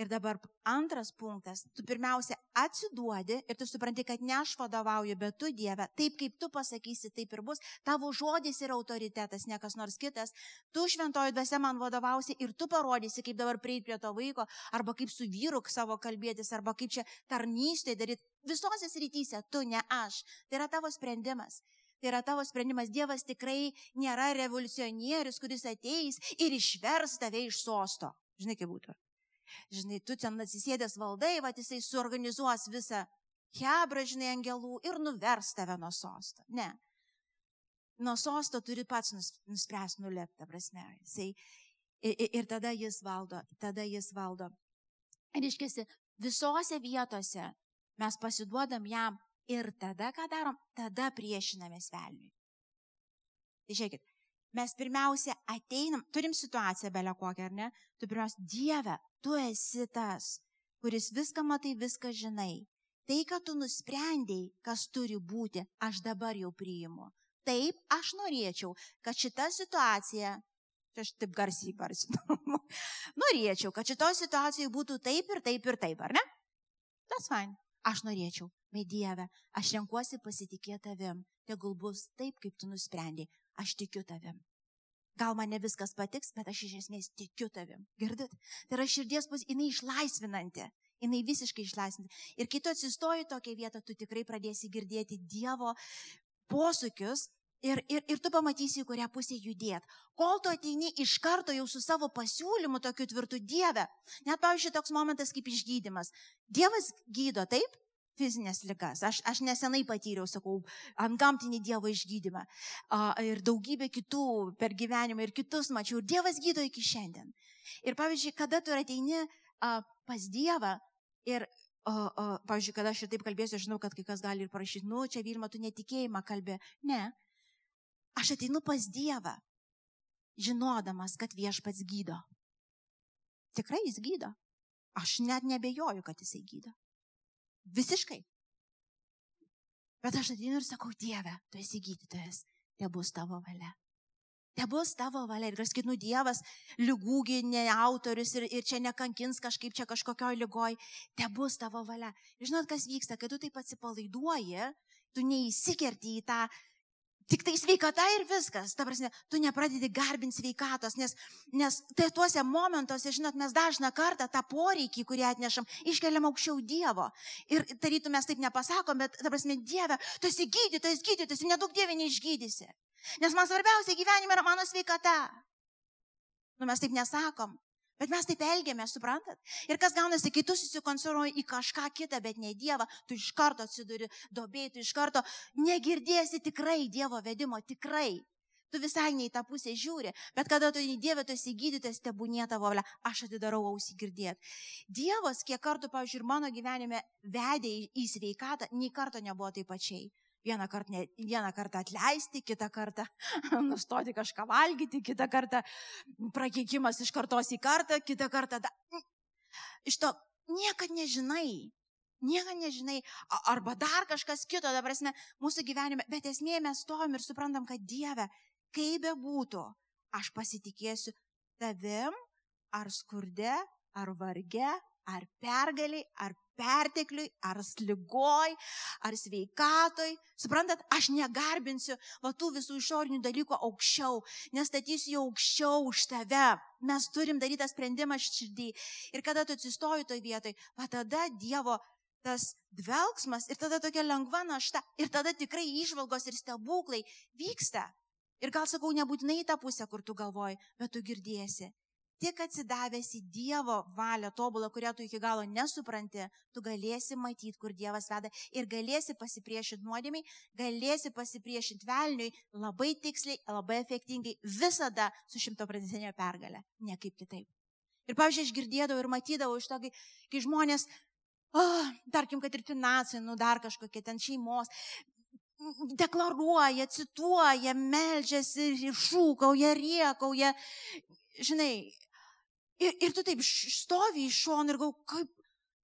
Ir dabar antras punktas, tu pirmiausia atsiduodi ir tu supranti, kad ne aš vadovauju, bet tu Dieve, taip kaip tu pasakysi, taip ir bus, tavo žodis yra autoritetas, ne kas nors kitas, tu šventoji dvasia man vadovausi ir tu parodysi, kaip dabar prieiti prie to vaiko, arba kaip su vyru savo kalbėtis, arba kaip čia tarnystė daryti. Visose srityse tu, ne aš. Tai yra tavo sprendimas. Tai yra tavo sprendimas. Dievas tikrai nėra revoliucionierius, kuris ateis ir išvers tave iš sosto. Žinai, kaip būtų žinai, tu ten atsisėdęs valdai, va jisai suorganizuos visą hebrą, žinai, angelų ir nuvers tave nuo sosto. Ne. Nuo sosto turi pats nuspręs nulepti, prasme. Jisai, ir, ir tada jis valdo, tada jis valdo. Ir iškėsi, visose vietose mes pasiduodam jam ir tada ką darom, tada priešinamės velniui. Tai žiūrėkit, mes pirmiausia ateinam, turim situaciją belę kokią, ar ne? Tu pirmiausia, Dieve, tu esi tas, kuris viską matai, viską žinai. Tai, kad tu nusprendėjai, kas turi būti, aš dabar jau priimu. Taip, aš norėčiau, kad šita situacija, aš taip garsiai garsinu, norėčiau, kad šitoje situacijoje būtų taip ir taip ir taip, ar ne? Tas fine. Aš norėčiau, bet Dieve, aš renkuosi pasitikėti tavim. Tegul bus taip, kaip tu nusprendėjai. Aš tikiu tavim. Gal man ne viskas patiks, bet aš iš esmės tikiu tavim. Girdit? Tai yra širdies pus, jinai išlaisvinanti. Jinai visiškai išlaisvinanti. Ir kai tu atsistoji tokią vietą, tu tikrai pradėsi girdėti Dievo posūkius ir, ir, ir tu pamatysi, į kurią pusę judėt. Kol tu ateini iš karto jau su savo pasiūlymu tokiu tvirtu Dieve. Net, pavyzdžiui, toks momentas kaip išgydymas. Dievas gydo, taip? Fizinės ligas. Aš, aš nesenai patyriau, sakau, ant gamtinį Dievo išgydymą. Uh, ir daugybė kitų per gyvenimą ir kitus mačiau. Ir Dievas gydo iki šiandien. Ir pavyzdžiui, kada tu ateini uh, pas Dievą ir, uh, uh, pavyzdžiui, kada aš ir taip kalbėsiu, žinau, kad kai kas gali ir parašyti, nu, čia Vilma, tu netikėjimą kalbė. Ne. Aš ateinu pas Dievą, žinodamas, kad viešpats gydo. Tikrai jis gydo. Aš net nebejoju, kad jisai gydo. Visiškai. Bet aš ateinu ir sakau, Dieve, tu esi gydytojas, te bus tavo valia. Te bus tavo valia. Ir aš skinu Dievas, lygūgi, ne autorius ir, ir čia nekankins kažkaip čia kažkokioj lygoj. Te bus tavo valia. Ir žinot, kas vyksta, kai tu taip atsipalaiduoji, tu neįsikerti į tą Tik tai sveikata ir viskas. Ta prasme, tu nepradedi garbinti sveikatos, nes, nes tai tuose momentuose, žinot, mes dažną kartą tą poreikį, kurį atnešam, iškeliam aukščiau Dievo. Ir tarytų mes taip nepasakom, bet, ta prasme, Dieve, tu esi gydytojas, gydytojas, nedaug Dieve neišgydysi. Nes man svarbiausia gyvenime yra mano sveikata. Nu, mes taip nesakom. Bet mes taip elgiamės, suprantat? Ir kas gaunasi, kai tu susikoncentruoji į kažką kitą, bet ne Dievą, tu iš karto atsiduri dobėjai, tu iš karto negirdėsi tikrai Dievo vedimo, tikrai. Tu visai ne į tą pusę žiūri, bet kada tu į Dievą tu esi gydytas, tebūnė tavo valia, aš atidarau ausį girdėti. Dievas, kiek kartų, pavyzdžiui, ir mano gyvenime vedė į sveikatą, nei karto nebuvo taip pačiai. Vieną kartą, ne, vieną kartą atleisti, kitą kartą nustoti kažką valgyti, kitą kartą prakeikimas iš kartos į kartą, kitą kartą... Da... Iš to niekad nežinai. Niekad nežinai. Arba dar kažkas kito, dabar esmė, mūsų gyvenime. Bet esmė mes stovim ir suprantam, kad Dieve, kaip be būtų, aš pasitikėsiu tavim, ar skurde, ar varge, ar pergaliai, ar pertekliui, ar lygoj, ar sveikatoj. Suprantat, aš negarbinsiu va tų visų išorinių dalykų aukščiau, nestatysiu jau aukščiau už tave. Mes turim daryti tą sprendimą širdį. Ir kada tu atsistoji toj vietoj, va tada Dievo tas dvelgsmas ir tada tokia lengva našta ir tada tikrai išvalgos ir stebuklai vyksta. Ir gal sakau, nebūtinai į tą pusę, kur tu galvoji, bet tu girdėsi tik atsidavęs į Dievo valią tobulą, kurią tu iki galo nesupranti, tu galėsi matyti, kur Dievas veda ir galėsi pasipriešinti nuodėmiai, galėsi pasipriešinti velniui labai tiksliai, labai efektingai, visada su šimto procentinė pergalė, ne kaip kitaip. Ir, pavyzdžiui, aš girdėdavau ir matydavau iš to, kai, kai žmonės, oh, tarkim, kad ir finansai, nu dar kažkokie ten šeimos, deklaruoja, cituoja, melžiasi, šūkauja, riekauja, žinai. Ir, ir tu taip stovi iš šono ir gau, kaip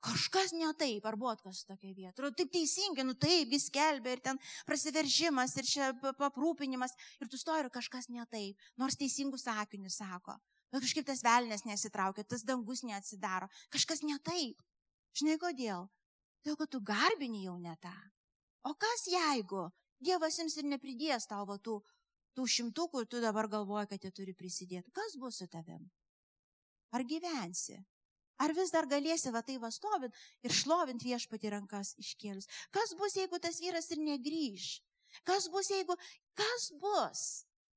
kažkas ne taip, ar buvo kas tokia vieta. Taip teisingai, nu taip, jis kelbė ir ten prasiveržimas ir čia paprūpinimas. Ir tu stoji ir kažkas ne taip, nors teisingų sakinių sako. Bet kažkaip tas velnės nesitraukia, tas dangus neatsidaro. Kažkas ne taip. Žinai kodėl? Todėl, kad tu garbini jau ne tą. O kas jeigu Dievas jums ir nepridės tavo tų, tų šimtukų ir tu dabar galvoji, kad jie turi prisidėti? Kas bus su tavim? Ar gyvensi? Ar vis dar galėsi va tai vastovint ir šlovint viešpati rankas iškėlus? Kas bus, jeigu tas vyras ir negryž? Kas bus, jeigu... Kas bus?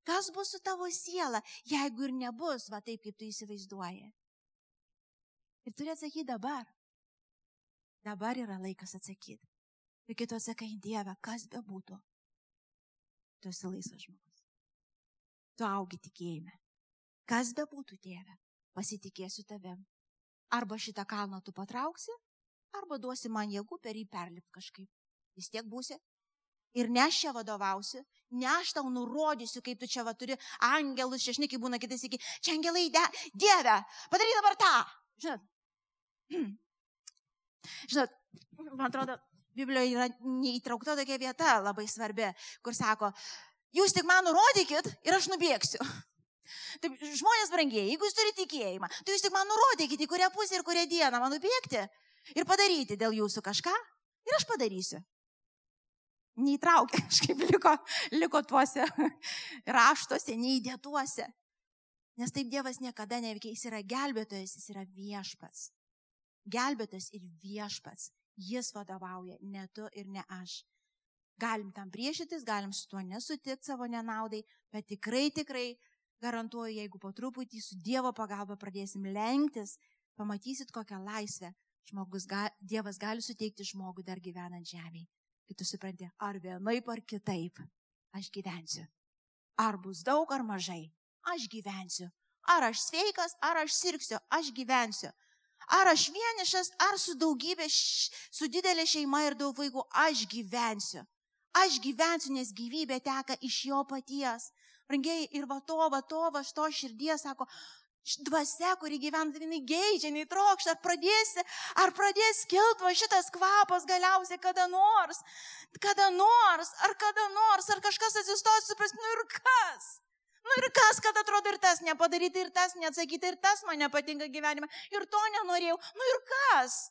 Kas bus su tavo siela, jeigu ir nebus, va taip, kaip tu įsivaizduoji? Ir turi atsakyti dabar. Dabar yra laikas atsakyti. Ir kai tu atsakai, Dieve, kas be būtų, tu esi laisvas žmogus. Tu augi tikėjime. Kas be būtų, Dieve, pasitikėsiu tavim. Arba šitą kalną tu patrauksi, arba duosi man jėgų per jį perlipti kažkaip. Vis tiek būsi ir ne aš čia vadovausiu, ne aš tau nurodysiu, kaip tu čia va turi angelus, kaip būna kitais iki, čia angelai, de, Dieve, padaryk dabar tą. Žinot, žinot, man atrodo, Biblijoje yra neįtraukta tokia vieta labai svarbi, kur sako, jūs tik man nurodykit ir aš nubėgsiu. Taip, žmonės brangiai, jeigu jūs turite tikėjimą, tai jūs tik man nurodykit, į kurią pusę ir kurią dieną man nubėgti ir padaryti dėl jūsų kažką ir aš padarysiu neįtraukė, kažkaip liko, liko tuose raštuose, neįdėtuose. Nes taip Dievas niekada neveikia, jis yra gelbėtojas, jis yra viešpats. Gelbėtojas ir viešpats. Jis vadovauja, ne tu ir ne aš. Galim tam priešytis, galim su tuo nesutikti savo nenaudai, bet tikrai, tikrai garantuoju, jeigu po truputį su Dievo pagalba pradėsim lenktis, pamatysit kokią laisvę žmogus, Dievas gali suteikti žmogui dar gyvenant žemėje kai tu supranti, ar vienaip ar kitaip aš gyvensiu. Ar bus daug ar mažai, aš gyvensiu. Ar aš sveikas, ar aš sirgsiu, aš gyvensiu. Ar aš vienišas, ar su daugybė, su didelė šeima ir daug vaikų, aš gyvensiu. Aš gyvensiu, nes gyvybė teka iš jo paties. Rangiai ir va to, va to, va to širdies, sako, dvasia, kuri gyvena, jinai geidžia, jinai trokšta, ar pradėsi, ar pradės kilti va šitas kvapas galiausiai kada nors, kada nors, ar kada nors, ar kažkas atsistos, supras, nu ir kas? Nu ir kas, kad atrodo ir tas nepadaryti, ir tas neatsakyti, ir tas man nepatinka gyvenime, ir to nenorėjau, nu ir kas?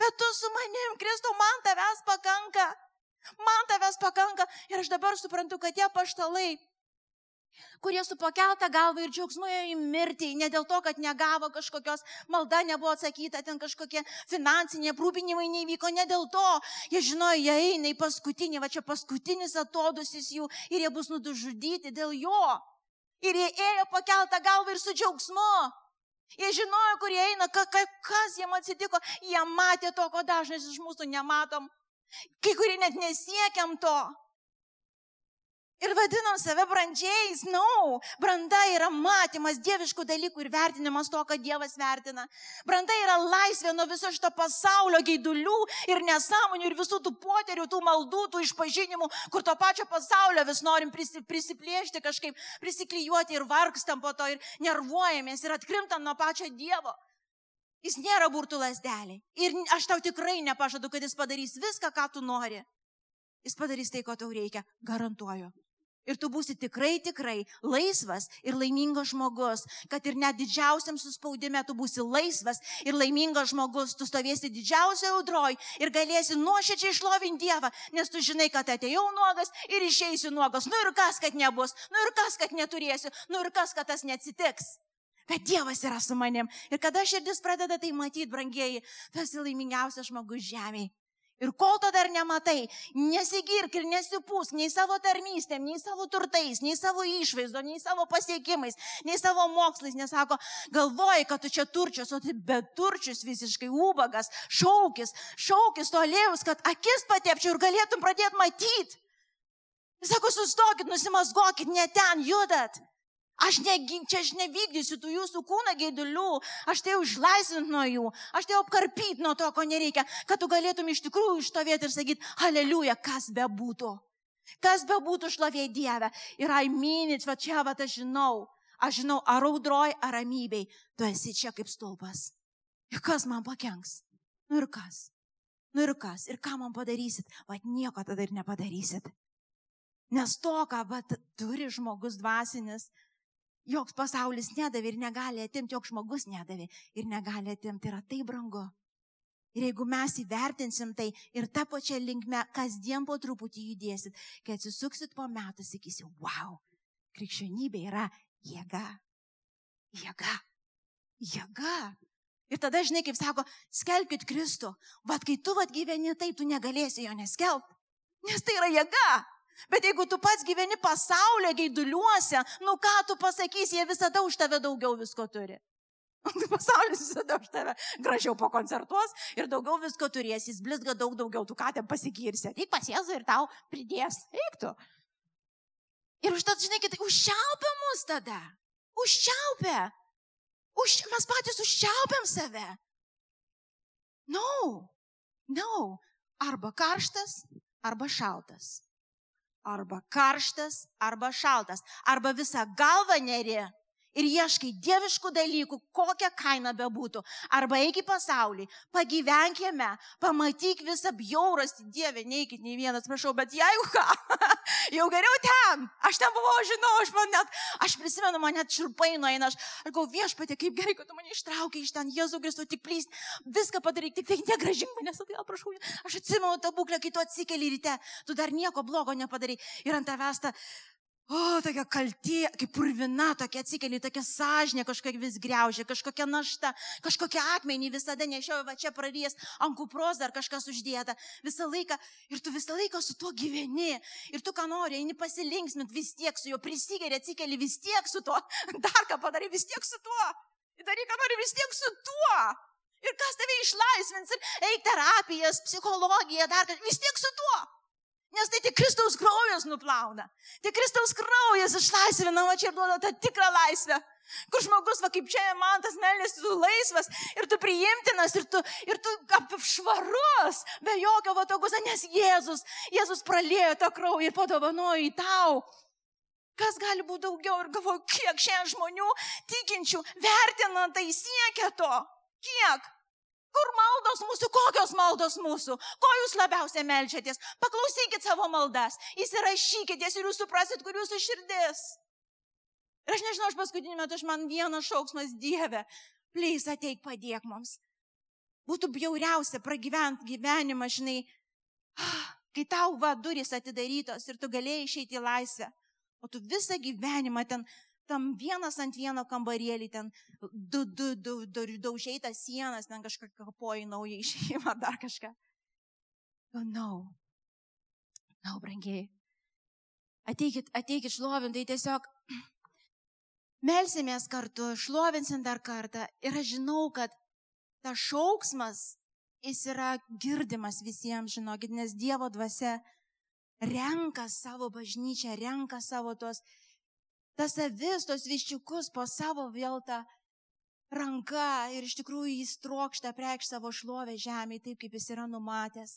Bet tu su manim, Kristau, man tavęs pakanka. Man tavęs pakanka ir aš dabar suprantu, kad tie paštalai, kurie su pakelta galva ir džiaugsmu ėjo į mirtį, ne dėl to, kad negavo kažkokios malda, nebuvo atsakyta, ten kažkokie finansiniai aprūpinimai nevyko, ne dėl to, jie žinojo, jie eina į paskutinį, va čia paskutinis atodusis jų ir jie bus nudužudyti dėl jo. Ir jie ėjo pakeltą galvą ir su džiaugsmu. Jie žinojo, kur jie eina, ka, ka, kas jiem atsitiko, jie matė to, ko dažnai iš mūsų nematom. Kai kurie net nesiekiam to. Ir vadinam save brandžiais, no. branda yra matymas dieviškų dalykų ir vertinimas to, ką Dievas vertina. Branda yra laisvė nuo viso šito pasaulio gaidulių ir nesąmonių ir visų tų poterių, tų maldų, tų išpažinimų, kur to pačio pasaulio vis norim prisiplėšti kažkaip, prisiklyjuoti ir vargstam po to ir nervuojamės ir atkrimtam nuo pačio Dievo. Jis nėra burtų lasdelė. Ir aš tau tikrai nepažadu, kad jis padarys viską, ką tu nori. Jis padarys tai, ko tau reikia. Garantuoju. Ir tu būsi tikrai, tikrai laisvas ir laimingas žmogus, kad ir net didžiausiam suspaudime tu būsi laisvas ir laimingas žmogus, tu stovėsi didžiausioje audroj ir galėsi nuoširdžiai išlovinti Dievą, nes tu žinai, kad atėjau nuogas ir išeisiu nuogas. Nu ir kas, kad nebus, nu ir kas, kad neturėsiu, nu ir kas, kad tas neatsitiks. Bet Dievas yra su manim. Ir kada širdis pradeda tai matyti, brangieji, tu esi laimingiausias žmogus žemėje. Ir kol to dar nematai, nesigirk ir nesipūsk nei savo tarnystėm, nei savo turtais, nei savo išvaizdo, nei savo pasiekimais, nei savo mokslais, nesako, galvoji, kad tu čia turčius, o tai beturčius visiškai ubagas, šaukis, šaukis to lėjus, kad akis patepčiau ir galėtum pradėti matyti. Sako, sustokit, nusimasgokit, ne ten judat. Aš, negi, čia aš nevykdysiu tų jūsų kūno gėdulių, aš tai užlaisvint nuo jų, aš tai apkarpyt nuo to, ko nereikia, kad tu galėtum iš tikrųjų ištovėti ir sakyti, aleliuja, kas be būtų. Kas be būtų šlovė Dieve. Ir aiminit, va čia, va aš žinau, aš žinau, ar audroj, ar ramybei, tu esi čia kaip stulpas. Ir kas man pakenks? Nu ir kas? Nu ir kas? Ir ką man padarysit? Vat nieko tada ir nepadarysit. Nes to, ką vat, turi žmogus dvasinis, joks pasaulis nedavė ir negali atimti, joks žmogus nedavė ir negali atimti. Yra tai brangu. Ir jeigu mes įvertinsim tai ir tą pačią linkmę kasdien po truputį judėsit, kai atsisuksit po metų, sakysim, wow, krikščionybė yra jėga. Jėga. Jėga. Ir tada, žinai, kaip sako, skelbkite Kristų. Vat kai tu vat gyveni taip, tu negalėsi jo neskelbti. Nes tai yra jėga. Bet jeigu tu pats gyveni pasaulio gaiduliuose, nu ką tu pasakysi, jie visada už tave daugiau visko turi. Pasaulis visada už tave gražiau pakoncertuos ir daugiau visko turės, jis blizga daug daugiau, tu ką ten pasigirsi. Tik pasies ir tau pridės. Eiktų. Ir užtat, žinai, kitai, užčiaupia mus tada. Užčiaupia. Už, mes patys užčiaupiam save. No. No. Arba karštas, arba šaltas arba karštas, arba šaltas, arba visą galvą neri ir ieškai dieviškų dalykų, kokią kainą bebūtų. Arba eik į pasaulį, pagyvenk jame, pamatyk visą bjaurastį, dievė, neikit nei vienas, prašau, bet jeigu ką, jau geriau ten. Aš ten buvau, žinau, aš man net, aš prisimenu, man net širpai nueina, aš, aš galvoju, viešpatė, kaip gerai, kad tu mane ištraukė iš ten, Jėzų Kristų, tik plyst, viską padaryk, tik tai negražink manęs, atgal prašau. Aš atsimenu tą būklę, kai tu atsikeli ryte, tu dar nieko blogo nepadarai ir ant tavęs ta O, tokia kaltė, kaip purvina, tokia atsikeli, tokia sąžinė kažkokia vis greužė, kažkokia našta, kažkokia akmenį visada nešioju, va čia praries, ant kupros dar kažkas uždėta, visą laiką, ir tu visą laiką su tuo gyveni, ir tu ką nori, eini pasilinksmint vis tiek su juo, prisigeri, atsikeli vis tiek su tuo, dar ką padarai vis tiek su tuo, daryk ką nori vis tiek su tuo. Ir kas tave išlaisvins, ir eik terapijas, psichologiją, dar vis tiek su tuo. Nes tai tik Kristaus kraujas nuplauna. Tik Kristaus kraujas išlaisvina, o čia duoda tą tikrą laisvę. Kur žmogus, va kaip čia man tas melnis, tu laisvas ir tu priimtinas ir tu, ir tu švarus, be jokio vatoguso, nes Jėzus, Jėzus pralėjo tą kraują ir padovanojo į tau. Kas gali būti daugiau ir galvoju, kiek šiandien žmonių tikinčių vertina tai siekia to. Kiek? Kur maldos mūsų, kokios maldos mūsų, ko jūs labiausiai melčiatės? Paklausykit savo maldas, įsirašykit jas ir jūs suprasit, kur jūsų širdis. Ir aš nežinau, aš paskutinį metą aš man vienas šauksmas Dieve, pleis ateik padėk mums. Būtų bjauriausia pragyventi gyvenimą, žinai, kai tau va durys atidarytos ir tu galėjai išeiti į laisvę, o tu visą gyvenimą ten tam vienas ant vieno kambarėlį, ten du, du, du, du, daužiai tas sienas, ten kažką kapoji naują išėjimą ar dar kažką. Oh, no. Na, no, brangiai. Ateikit, ateikit šlovintai, tiesiog melsimės kartu, šlovinsim dar kartą. Ir aš žinau, kad tas šauksmas, jis yra girdimas visiems, žinokit, nes Dievo dvasia renka savo bažnyčią, renka savo tos tas avis, tos viščiukus po savo vėl tą ranką ir iš tikrųjų jis trokšta preikš savo šlovę žemėje taip, kaip jis yra numatęs.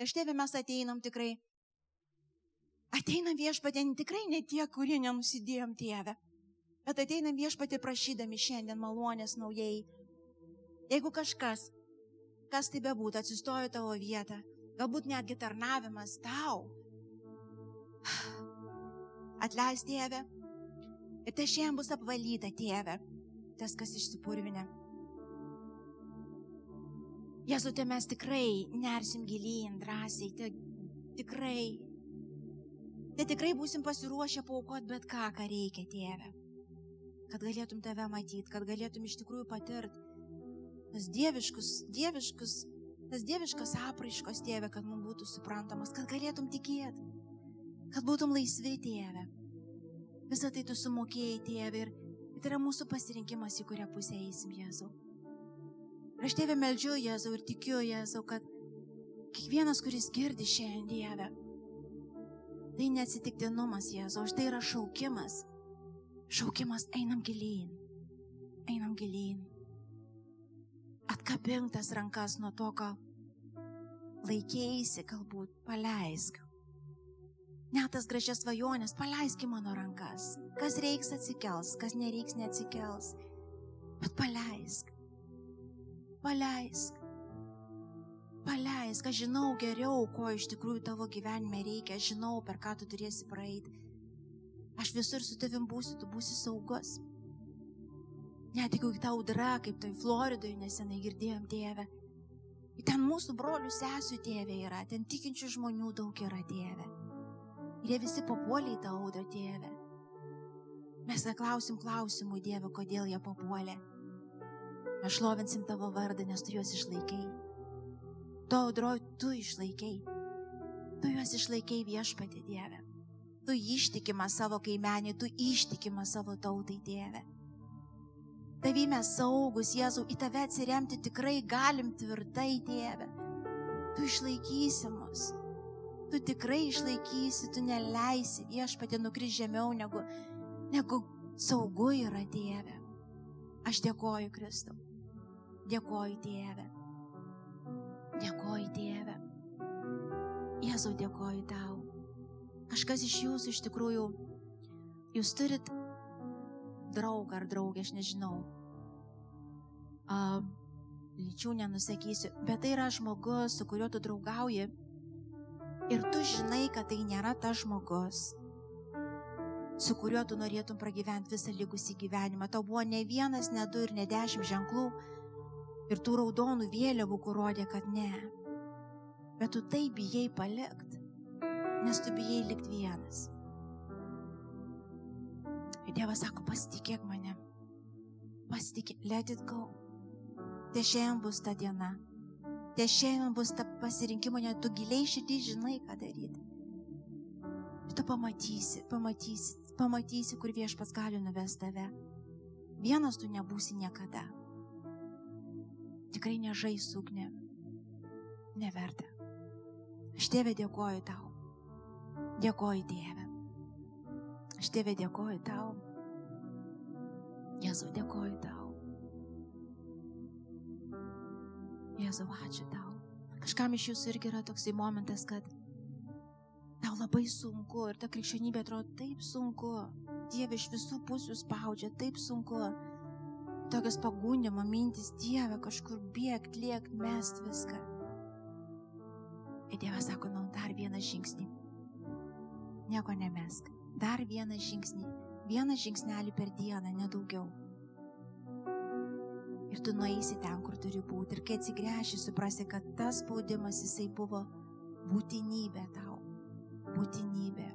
Ir štai mes ateinam tikrai. Ateinam viešpatė tikrai ne tie, kurie nenusidėjom tėvę, bet ateinam viešpatė prašydami šiandien malonės naujai. Jeigu kažkas, kas tai bebūtų, atsistojo tavo vietą, galbūt netgi tarnavimas tau, atleis tėvę, Ir tai šiandien bus apvalyta, tėve, tas, kas išsipurvinė. Jėzu, tai mes tikrai nersim gilyn, drąsiai, tai tikrai, tai tikrai būsim pasiruošę paukoti bet ką, ką reikia, tėve. Kad galėtum tave matyti, kad galėtum iš tikrųjų patirti tas dieviškus, dieviškus, tas dieviškas apraiškos, tėve, kad mums būtų suprantamas, kad galėtum tikėti, kad būtum laisvi, tėve. Visą tai tu sumokėjai, tėve, ir tai yra mūsų pasirinkimas, į kurią pusę eisim, Jėzau. Ir aš tėvę meldžiu, Jėzau, ir tikiu, Jėzau, kad kiekvienas, kuris girdi šiandien Dievę, tai neatsitiktinumas, Jėzau, štai yra šaukimas. Šaukimas einam gilyn. Einam gilyn. Atkabink tas rankas nuo to, ką laikėjai, galbūt paleisk. Net tas gražias svajonės, paleisk į mano rankas. Kas reiks atsikels, kas nereiks neatsikels. Bet paleisk. Paleisk. Paleisk, aš žinau geriau, ko iš tikrųjų tavo gyvenime reikia, aš žinau, per ką tu turėsi praeiti. Aš visur su tavim būsiu, tu būsi saugus. Net jeigu ta audra, kaip tai Floridoje nesenai girdėjom tėvę. Ten mūsų brolių sesijų tėvė yra, ten tikinčių žmonių daug yra tėvė. Ir jie visi papuolė į tą audrą tėvę. Mes neklausim klausimų Dievą, kodėl jie papuolė. Mes šlovinsim tavo vardą, nes tu juos išlaikai. To audroj tu išlaikai. Tu juos išlaikai viešpatį Dievę. Tu ištikima savo kaimenį, tu ištikima savo tautai Dieve. Tavy mes saugus, Jėzau, į tave atsiremti tikrai galim tvirtai, Dieve. Tu išlaikysi mus. Tu tikrai išlaikysi, tu neleisi viešpatį nukris žemiau negu, negu saugu yra, Dieve. Aš dėkoju Kristau. Dėkoju Dieve. Dėkoju Dieve. Jėzau, dėkoju tau. Kažkas iš jūsų iš tikrųjų, jūs turit draugą ar draugę, aš nežinau. Uh, lyčių nenusakysiu, bet tai yra žmogus, su kuriuo tu draugauji ir tu žinai, kad tai nėra tas žmogus, su kuriuo tu norėtum pragyventi visą likusį gyvenimą. Tau buvo ne vienas, ne du ir ne dešimt ženklų ir tų raudonų vėliavų, kur rodė, kad ne. Bet tu tai bijai palikti, nes tu bijai likti vienas. Ir Dievas sako, pasitikėk manim. Pasitikėk, let it go. Tai šiandien bus ta diena. Tai šiandien bus ta pasirinkimo, net tu giliai širdį žinai, ką daryti. Tu pamatysi, pamatysi, pamatysi, kur viešpas gali nuvesti tave. Vienas tu nebūsi niekada. Tikrai nežais ugnė. Neverta. Aš tėvė dėkoju tau. Dėkoju Dieve. Aš tėvė dėkoju tau. Jėzau, dėkoju tau. Jėzau, ačiū tau. Kažkam iš jūsų irgi yra toksai momentas, kad tau labai sunku ir ta krikščionybė atrodo taip sunku. Dieve iš visų pusių spaudžia, taip sunku. Tokios pagundimo mintis, Dieve, kažkur bėgti, liekti, mest viską. Ir Dievas sako, nu, dar vieną žingsnį. Nieko nemesk. Dar vieną žingsnį. Vieną žingsnelį per dieną, nedaugiau. Ir tu nueisi ten, kur turi būti. Ir kai atsigręši, suprasi, kad tas spaudimas jisai buvo būtinybė tau. Būtinybė.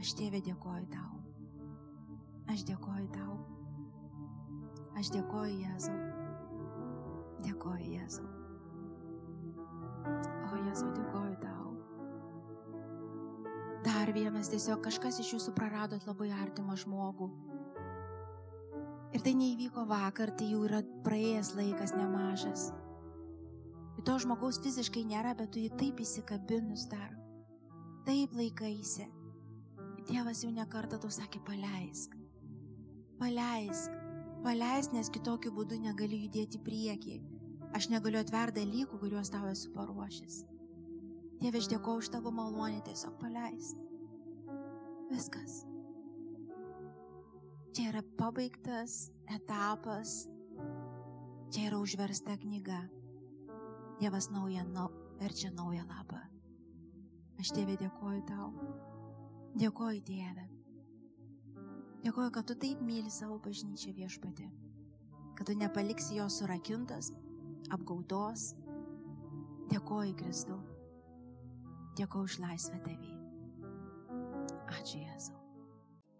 Aš tėvė dėkoju tau. Aš dėkoju tau. Aš dėkoju Jėzau. Dėkoju Jėzau. O Jėzau, dėkoju tau. Dar vienas tiesiog kažkas iš jūsų praradot labai artimą žmogų. Ir tai neįvyko vakar, tai jau yra praėjęs laikas nemažas. Ir to žmogaus fiziškai nėra, bet tu jį taip įsikabinus dar. Taip laikaisi. Dievas jau nekartą tau sakė, paleisk. Paleisk. Paleisk, nes kitokiu būdu negaliu judėti priekį. Aš negaliu atverti dalykų, kuriuos tau esu paruošęs. Dieve, aš dėkoju už tavo malonę tiesiog paleisti. Viskas. Čia yra pabaigtas etapas. Čia yra užversta knyga. Dievas naują, nau, verčia naują lapą. Aš Dieve dėkoju tau. Dėkoju Dieve. Dėkoju, kad tu taip myli savo bažnyčią viešpatį. Kad tu nepaliksi jo surakintas, apgaudos. Dėkoju Kristau. Dėkoju už laisvę tavį. Ačiū Jėzau.